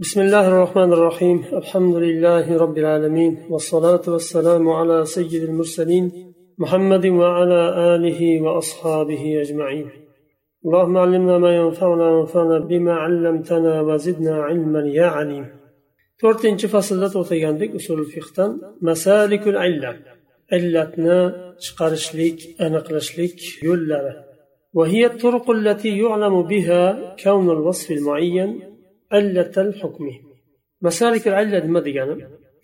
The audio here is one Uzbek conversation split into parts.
بسم الله الرحمن الرحيم. الحمد لله رب العالمين والصلاة والسلام على سيد المرسلين محمد وعلى آله وأصحابه أجمعين. اللهم علمنا ما ينفعنا وانفعنا بما علمتنا وزدنا علما يا عليم. To'rtinchi faslda to'xtagandik usul fiqdan. Masalikul illa illatni chiqarishlik aniqlashlik yo'llari. وهي الطرق التي يعلم بها كون الوصف المعين علة الحكم مسالك العلة nima degani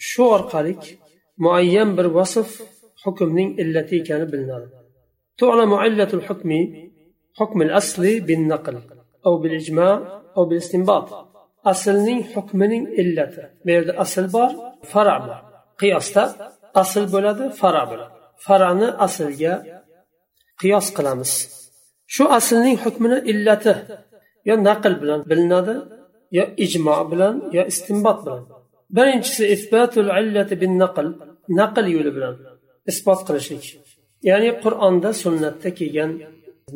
shu orqali muayyan bir vasf hukmning illati ekani bilinadi تعلم علة الحكم حكم الأصل بالنقل أو بالإجماع أو بالاستنباط aslning hukmining illati bu yerda asl bor fara bor qiyosda asl bo'ladi fara bo'ladi farani aslga qiyos qilamiz shu aslning hukmini illati yo naql bilan bilinadi yo ijmo bilan yo istinbot bilan birinchisi isbatul illati bin naql naql yo'li bilan isbot qilishlik ya'ni qur'onda sunnatda kelgan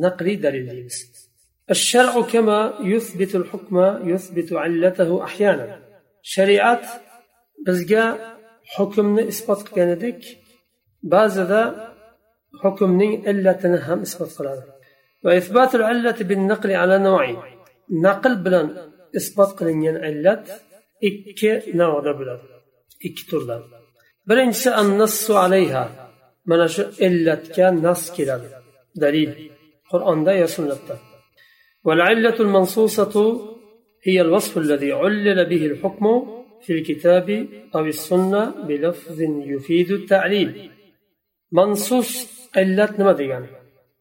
naqliy dalil deymiz الشرع كما يثبت الحكم يثبت علته أحيانا شريعة بزجا حكمنا إثبات كندك بعضها حكمني إلتنا هم إثبات قلنا وإثبات العلة بالنقل isbot qilingan illat ikki navoda bo'ladi ikki turdan birinchisi annassu alayha mana shu illatga nas keladi dalil qur'onda yo sunnatda والعلة المنصوصة هي الوصف الذي علل به الحكم في الكتاب أو السنة بلفظ يفيد التعليل منصوص علة نما يعني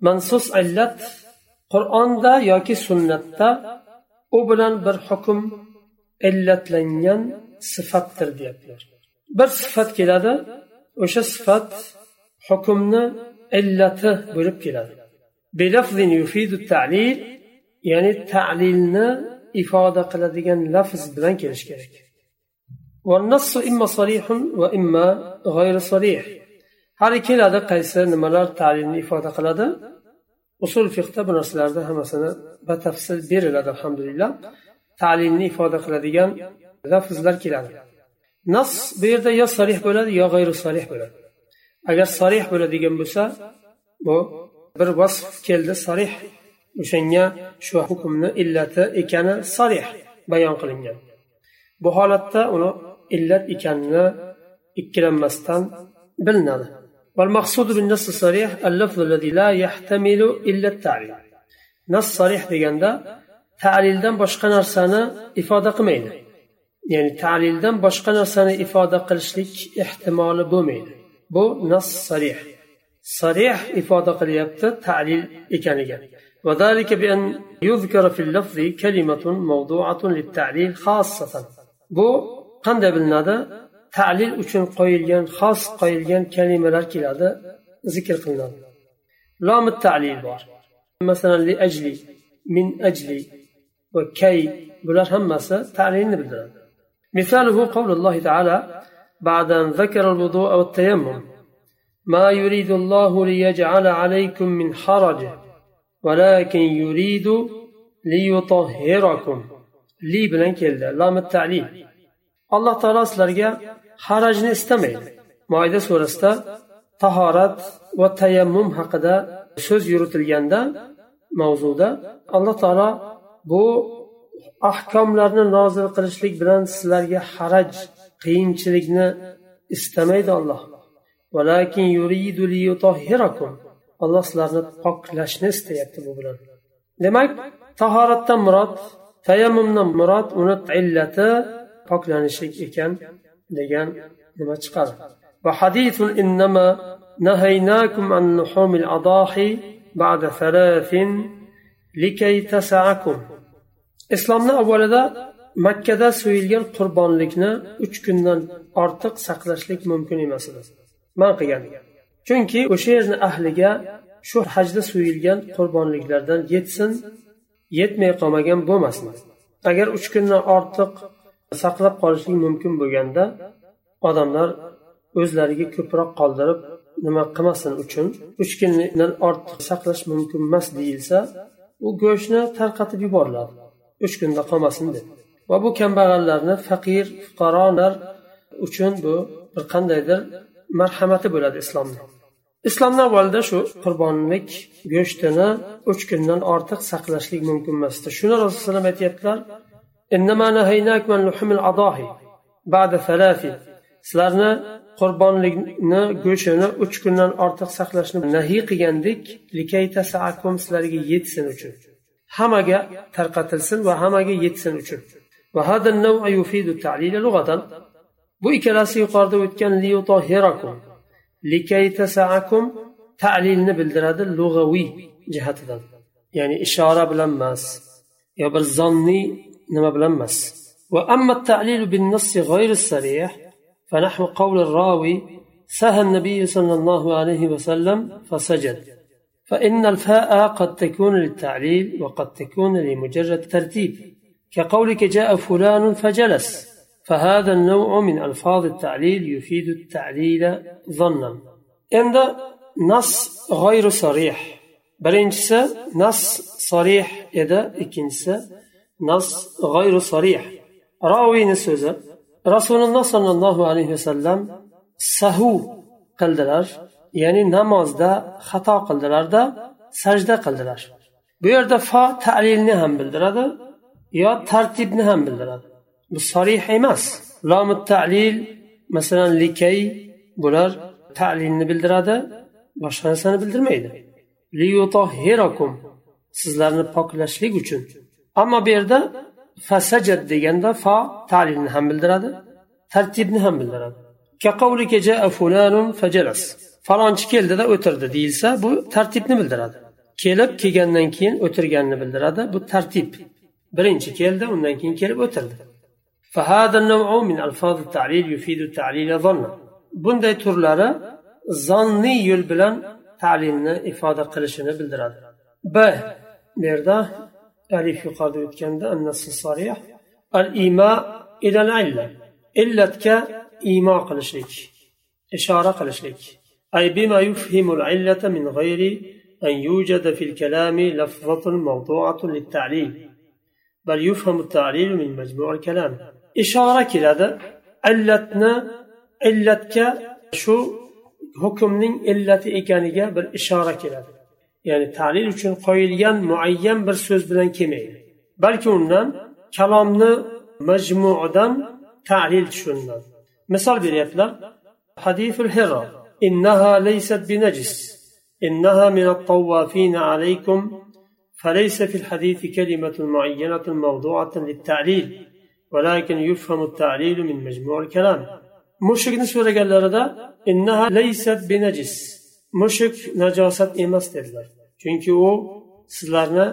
منصوص علة qur'onda yoki sunnatda u bilan bir hukm illatlangan sifatdir deyaptilar. Bir sifat keladi o'sha sifat hukmni illati bo'lib keladi. Ya'ni ta'lilni ifoda qiladigan lafz bilan kelishi kerak. Har keladi qaysi nimalar ta'lilni ifoda qiladi usul fiqda bu narsalarni hammasini batafsil beriladi alhamdulillah. Talimni ifoda qiladigan lafzlar keladi. Nas bu yerda yo sarih bo'ladi yo g'ayri sarih bo'ladi. Agar sarih bo'ladigan bo'lsa bu bir vasf keldi sarih. O'shanga shu hukmni illati ekani sarih bayon qilingan. Bu holatda uni illat ekanini ikkilanmasdan bilinadi. والمقصود بالنص الصريح اللفظ الذي لا يحتمل إلا التعليل نص صريح deganda ta'lildan boshqa narsani ifoda qilmaydi ya'ni ta'lildan boshqa narsani ifoda qilishlik ehtimoli bo'lmaydi bu nas sarih sarih ifoda qilyapti ta'lil ekaniga وذلك بأن يذكر في اللفظ كلمة موضوعة للتعليل خاصة بو قند بالنادى تعليل uchun qo'yilgan xos qo'yilgan kalimalar keladi zikr qilinadi لام التعليل bor masalan li ajli min ajli va kay bular hammasi ta'lilni bildiradi مثاله قول الله تعالى بعد أن ذكر الوضوء والتيمم ما يريد الله ليجعل عليكم من حرج ولكن يريد ليطهركم لي بلن كلا لام التعليل الله تعالى sizlarga harajni istamaydi. Moyda surasida tahorat va tayammum haqida so'z yuritilganda mavzuda alloh taolo bu ahkomlarni nozil qilishlik bilan sizlarga haraj qiyinchilikni istamaydi olloh alloh sizlarni poklashni istayapti bu bilan. Demak tahoratdan murod tayammumdan murod uni illati poklanishlik ekan. degan nima chiqadi? Va hadisul innama nahaynakum an nuhumil adahi ba'da thalathin likay tasaakum. Islomni avvalida makkada so'yilgan qurbonlikni uch kundan ortiq saqlashlik mumkin emas edi. Man qilgan. Chunki o'sha yerni ahliga shu hajda so'yilgan qurbonliklardan yetsin yetmay qolmagan bo'lmasin. Agar uch kundan ortiq saqlab qolishlik mumkin bo'lganda odamlar o'zlariga ko'proq qoldirib nima qilmasin uchun uch kundan ortiq saqlash mumkin emas deyilsa u go'shtni tarqatib yuboriladi. Uch kunda qolmasin deb. Va bu kambag'allarni faqir fuqarolar uchun bu bir qandaydir marhamati bo'ladi islomni islomni avvalida shu qurbonlik go'shtini uch kundan ortiq saqlashlik mumkin emasdi. Shuni rasululloh aytyaptilar sizlarni qurbonlikni go'shtini uch kundan ortiq saqlashni nahiy qilgandik sizlarga yetsin uchun. Hammaga tarqatilsin va hammaga yetsin uchun. Bu ikkalasi yuqorida o'tgan talilni bildiradi lug'aviy jihatidan. Ya'ni ishora bilan emas. Yo bir zonniy bilan emas وأما التعليل بالنص غير الصريح فنحو قول الراوي سهى النبي صلى الله عليه وسلم فسجد. فإن الفاء قد تكون للتعليل وقد تكون لمجرد ترتيب. كقولك جاء فلان فجلس. فهذا النوع من ألفاظ التعليل يفيد التعليل ظنا. عند نص غير صريح. birinchisi nas sorih edi ikkinchisi nas g'oyru sorih roviyni so'zi rasululloh sollallohu alayhi vasallam sahu qildilar ya'ni namozda xato qildilarda sajda qildilar. Bu yerda fo talilni ham bildiradi yo tartibni ham bildiradi. Bu sorih emas. Lomi talil masalan likay bular talilni bildiradi boshqa narsani bildirmaydi sizlarni poklashlik uchun. Ammo bu yerda fasajad deganda fo talilni ham bildiradi tartibni ham bildiradi. Falonchi keldida o'tirdi deyilsa bu tartibni bildiradi. Kelib kelgandan keyin o'tirganini bildiradi bu tartib. Birinchi keldi undan keyin kelib o'tirdi. Bunday turlari zonniy yo'l bilan ta'limni ifoda qilishini bildiradi. B. Bu yerda alif yuqorida o'tganda al ima ilal illa illatga imo qilishlik ishora qilishlik أي بما يفهم العلة من غير أن يوجد في الكلام لفظة موضوعة للتعليل بل يفهم التعليل من مجموع الكلام إشارة كلا علتنا علتك شو hukmning illati ekaniga bir ishora keladi ya'ni talil uchun qo'yilgan muayyan bir so'z bilan kelmaydi balki undan kalomni majmuidan talil tushuniladi misol beryaptilar hadisul hiro innaha laysat binajis إنها من الطوافين عليكم فليس في الحديث كلمة معينة موضوعة للتعليل ولكن يفهم التعليل من مجموع الكلام mushukni so'raganlarida mushuk najosat emas dedilar chunki u sizlarni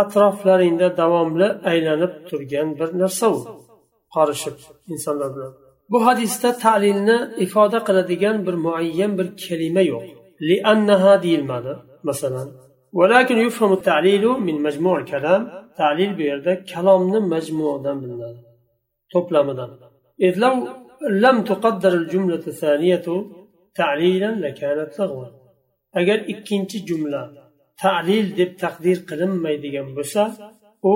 atroflaringda davomli aylanib turgan bir narsa u qorishib insonlar bilan bu hadisda talilni ifoda qiladigan bir muayyan bir kalima yo'q liannaha deyilmadi masalan ولكن يفهم التعليل من مجموع الكلام تعليل bu yerda kalomni majmuidan bilinadi to'plamidan إذ لو لم تقدر الجملة الثانية تعليلا لكانت لغوا agar ikkinchi jumla talil deb taqdir qilinmaydigan bo'lsa u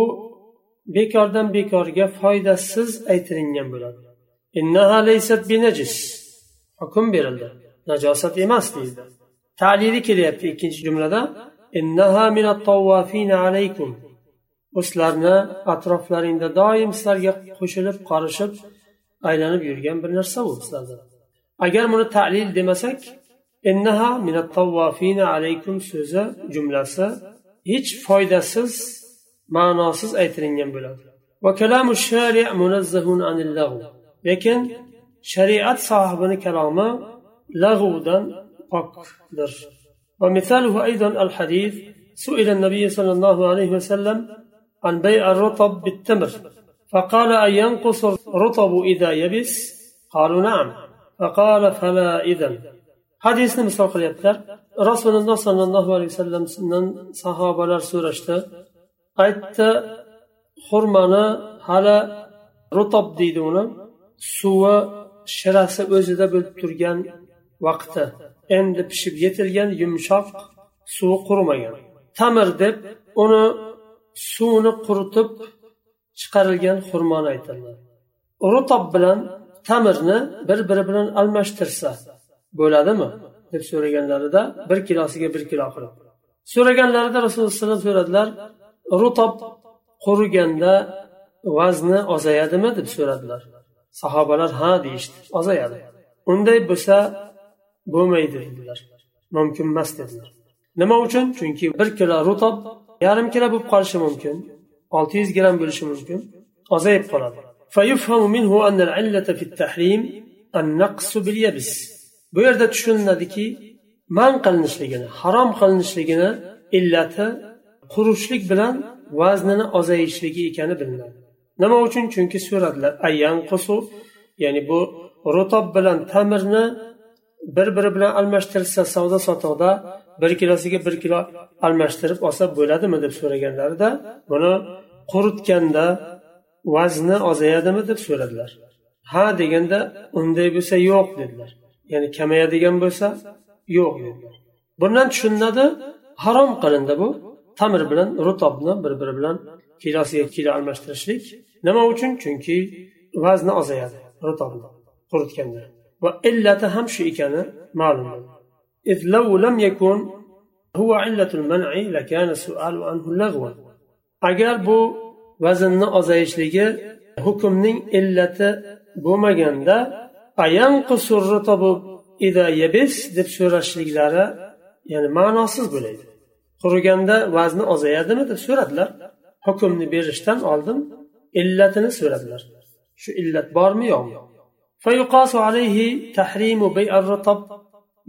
bekordan bekorga foydasiz aytilingan bo'ladi. Hukm berildi. Najosat emas deyildi talili kelyapti ikkinchi jumlada. U sizlarni atroflaringda doim sizlarga qo'shilib qorishib aylanib yurgan bir narsa u sizlarda. Agar buni talil demasak إنها من الطوافين عليكم سوزة جملة. هيج فايدة سز ما ناسز أيترين وكلام الشارع منزه عن اللغو. لكن شريعة صاحبنا كلام لغو دان أكدر ومثاله أيضا الحديث سئل النبي صلى الله عليه وسلم عن بيع الرطب بالتمر. فقال أن ينقص الرطب إذا يبس قالوا نعم. فقال فلا إذن. Hadisni misol qilyaptilar. Rasululloh sollallohu alayhi vasallamdan sahobalar so'rashdi. Aytdi xurmani hali rutob deydi uni. Suvi shirasi o'zida bo'lib turgan vaqti. Endi pishib yetilgan yumshoq suvi qurimagan. Tamir deb uni suvini quritib chiqarilgan xurmoni aytadilar rutob bilan tamirni bir biri bilan almashtirsa bo'ladimi deb so'raganlarida bir kilosiga bir kilo qilib so'raganlarida rasululloh alayhi vasallam so'radilar rutob quriganda vazni ozayadimi deb so'radilar sahobalar ha deyishdi ozayadi unday bo'lsa bo'lmaydi dedilar mumkin emas dedilar nima uchun chunki bir kilo rutob yarim kilo bo'lib qolishi mumkin olti yuz gramm bo'lishi mumkin ozayib qoladi فيفهم منه أن العلة في التحريم النقص باليبس bu yerda tushuniladiki man qilinishligini harom qilinishligini illati qurishlik bilan vaznini ozayishligi ekani bilinadi. Nima uchun? Chunki so'radilar ayyan qusu ya'ni bu rutob bilan tamirni bir biri bilan almashtirsa savdo sotiqda bir kilosiga bir kilo almashtirib olsa bo'ladimi deb so'raganlarida buni quritganda vazni ozayadimi deb so'radilar. Ha deganda unday bo'lsa yo'q dedilar. ya'ni kamayadigan bo'lsa yo'q. Bundan tushuniladi harom qilindi bu. Tamir bilan rutobni bir biri bilan kilosiga kilo almashtirishlik nima uchun? Chunki vazni ozayadi rutobni quritganda va illati ham shu ekani ma'lum agar bu vaznni ozayishligi hukmning illati bo'lmaganda deb so'rashliklari ya'ni ma'nosiz bo'ladi quriganda vazni ozayadimi deb so'radilar hukmni berishdan oldin illatini so'radilar shu illat bormi yo'qmi فيقاس عليه تحريم بيع الرطب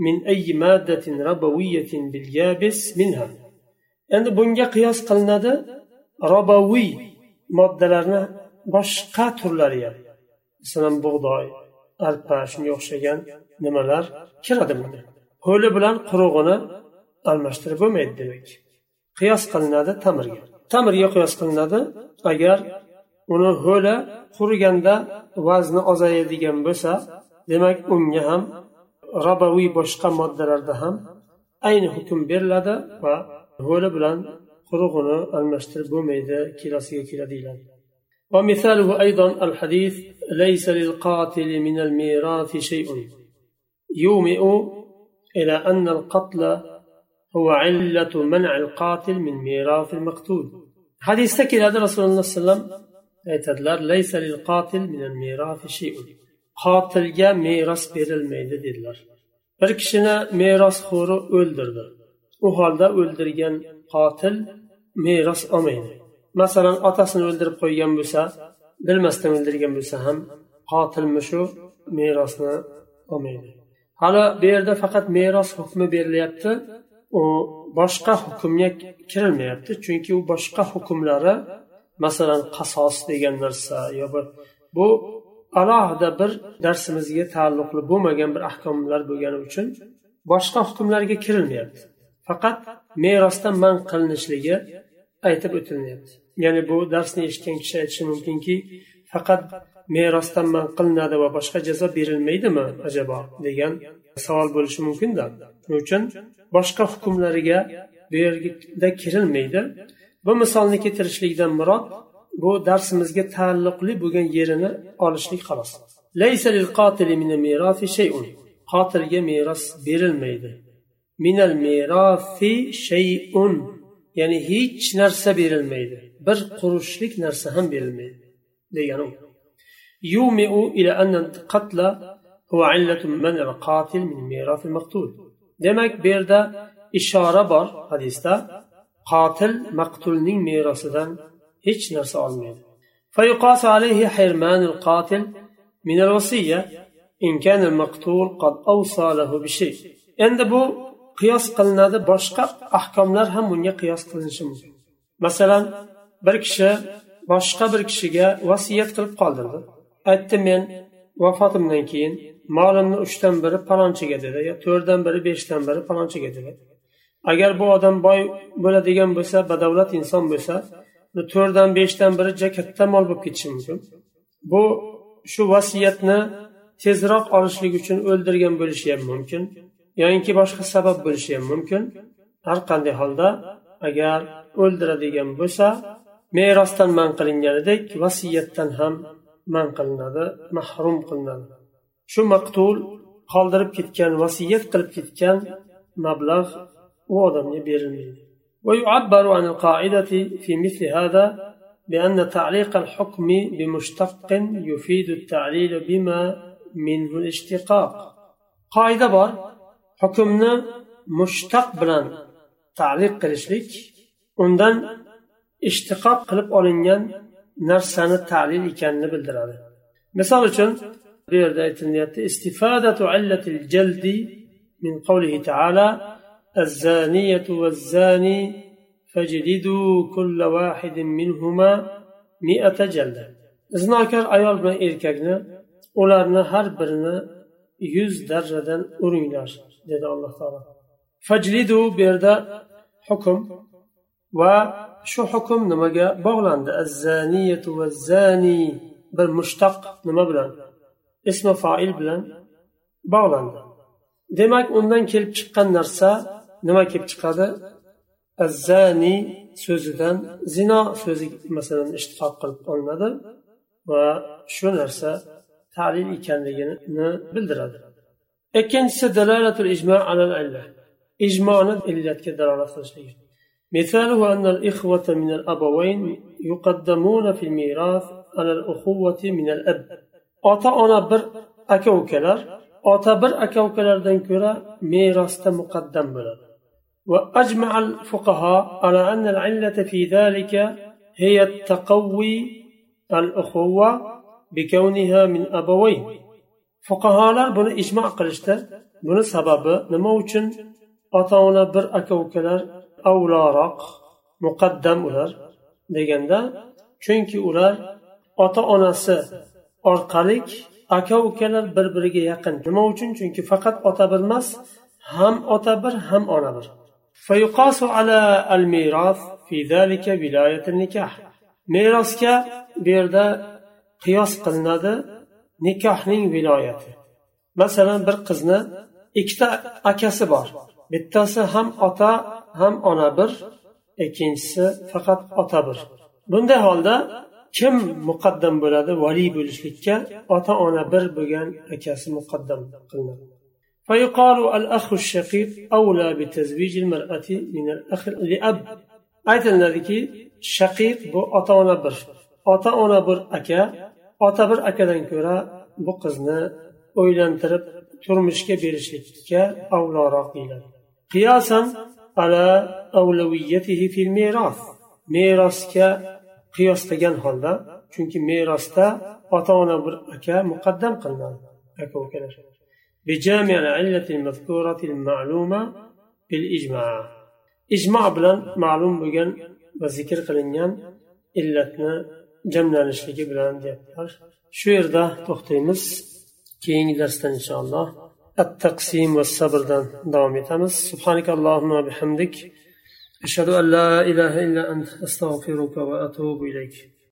من أي مادة ربوية باليابس منها endi bunga qiyos qilinadi roboviy moddalarni boshqa turlari ham masalan bug'doy Arpa shunga o'xshagan nimalar kiradi bunda ho'li bilan qurug'ini almashtirib bo'lmaydi demak qiyos qilinadi tamirga. Tamirga qiyos qilinadi agar uni ho'li quriganda vazni ozayadigan bo'lsa demak unga ham robaviy boshqa moddalarda ham ayni hukm beriladi va ho'li bilan qurug'ini almashtirib bo'lmaydi kilosiga keladi deyiladi. ومثاله أيضا الحديث ليس للقاتل من الميراث شيء. يومئ إلى أن القتل هو علة منع القاتل من ميراث المقتول. حديث سكر هذا رسول الله صلى الله عليه وسلم. آية ليس للقاتل من الميراث شيء. قاتل جاء ميراث بير الميدة دلار بركشنا كشنا ميراث خورو أولدر دلار وهذا أولدر جان قاتل ميراث أمينه. Masalan otasini o'ldirib qo'ygan bo'lsa bilmasdan o'ldirgan bo'lsa ham qotilmi shu merosni olmaydi. Hali bu yerda faqat meros hukmi berilyapti u boshqa hukmga kirilmayapti chunki u boshqa hukmlari masalan qasos degan narsa yo bir bu alohida bir darsimizga taalluqli bo'lmagan bir ahkomlar bo'lgani uchun boshqa hukmlarga kirilmayapti. Faqat merosdan man qilinishligi aytib o'tilyapti ya'ni bu darsni eshitgan kishi aytishi mumkinki faqat merosdan man qilinadi va boshqa jazo berilmaydimi ajabo degan savol bo'lishi mumkinda. Shuning uchun boshqa hukmlariga bu yerda kirilmaydi. Bu misolni keltirishlikdan murod bu darsimizga taalluqli bo'lgan yerini olishlik xolos. Qotilga meros berilmaydi. Minal merosi shay'un. ya'ni hech narsa berilmaydi bir qurushlik narsa ham berilmaydi degani u يومئ إلى أن القتل هو علة منع القاتل من ميراث المقتول demak bu yerda ishora bor hadisda qotil maqtulning merosidan hech narsa olmaydi فيقاس عليه حرمان القاتل من الوصية إن كان المقتول قد أوصى له بشيء endi bu qiyos qilinadi boshqa ahkomlar ham bunga qiyos qilinishi mumkin. Masalan bir kishi boshqa bir kishiga vasiyat qilib qoldirdi. Aytdi men vafotimdan keyin molimni uchdan biri palonchiga dedi yo to'rtdan biri beshdan biri palonchiga dedi. Agar bu odam boy bo'ladigan bo'lsa badavlat inson bo'lsa to'rtdan beshdan biri juda katta mol bo'lib ketishi mumkin. Bu shu vasiyatni tezroq olishlik uchun o'ldirgan bo'lishi ham mumkin. yoinki boshqa sabab bo'lishi ham mumkin har qanday holda agar o'ldiradigan bo'lsa merosdan man qilinganidek vasiyatdan ham man qilinadi mahrum qilinadi shu maqtul qoldirib ketgan vasiyat qilib ketgan mablag' u odamga berilmaydi ويعبر عن القاعدة في مثل هذا بأن تعليق الحكم بمشتق يفيد التعليل بما منه الاشتقاق قاعدة بار حكمنا mushtaq bilan taliq qilishlik undan ishtiqoq qilib olingan narsani talil ekanini bildiradi misol uchun bu yerda aytilyapti istifadatu illatil jaldi min qawlihi ta'ala الزانية والزاني فاجلدوا كل واحد منهما مئة جلدة zinokor ayol bilan erkakni ularni har birini yuz darradan uringlar dedi alloh taolo. Fajlidu bu yerda hukm va shu hukm nimaga bog'landi? Azzaniyatu va zani bir mushtaq nima bilan ismi foil bilan bog'landi. Demak undan kelib chiqqan narsa nima kelib chiqadi? Azzani so'zidan zino so'zi masalan ishtiqoq qilib olinadi va shu narsa talil ekanligini bildiradi. ikkinchisi dalolatul ijmo alal alla ijmoni illatga dalolat qilishlik مثاله أن الإخوة من الأبوين يقدمون في الميراث على الأخوة من الأب أعطى أنا بر أكوكلر أعطى بر أكوكلر دنكرة ميراث مقدم بل. وأجمع الفقهاء على أن العلة في ذلك هي التقوي الأخوة بكونها من أبوين fuqarolar buni ijmo qilishdi buni sababi nima uchun? Ota ona bir aka ukalar avloroq muqaddam ular deganda chunki ular ota onasi orqali aka ukalar bir biriga yaqin. Nima uchun? Chunki faqat ota bir emas ham ota bir ham ona bir. Merosga bu yerda qiyos qilinadi. nikohning viloyati masalan bir qizni ikkita akasi bor bittasi ham ota ham ona bir ikkinchisi faqat ota bir bunday holda kim muqaddam bo'ladi valiy bo'lishlikka ota ona bir bo'lgan akasi muqaddam qilinadi فيقال الأخ الشقيق أولى بتزويج المرأة من الأخ لأب aytiladiki shaqiq bu ota ona bir ota ona bir aka ota bir akadan ko'ra bu qizni o'ylantirib turmushga berishlikka avloroq deyiladi qiyosan ala avlaviyatihi fil meros merosga qiyoslagan holda chunki merosda ota ona bir aka muqaddam qilinadi aka ukalar بجامع العلة المذكورة المعلومة بالإجماع إجماع بلان معلوم بجن وذكر قلنيان إلتنا jamlanishligi bilan deyaptilar shu yerda to'xtaymiz. Keyingi darsda inshaalloh at taqsim va sabrdan davom etamiz. Subhanakallohumma bihamdik. Ashhadu an la ilaha illa ant astag'firuka va atubu ilayk.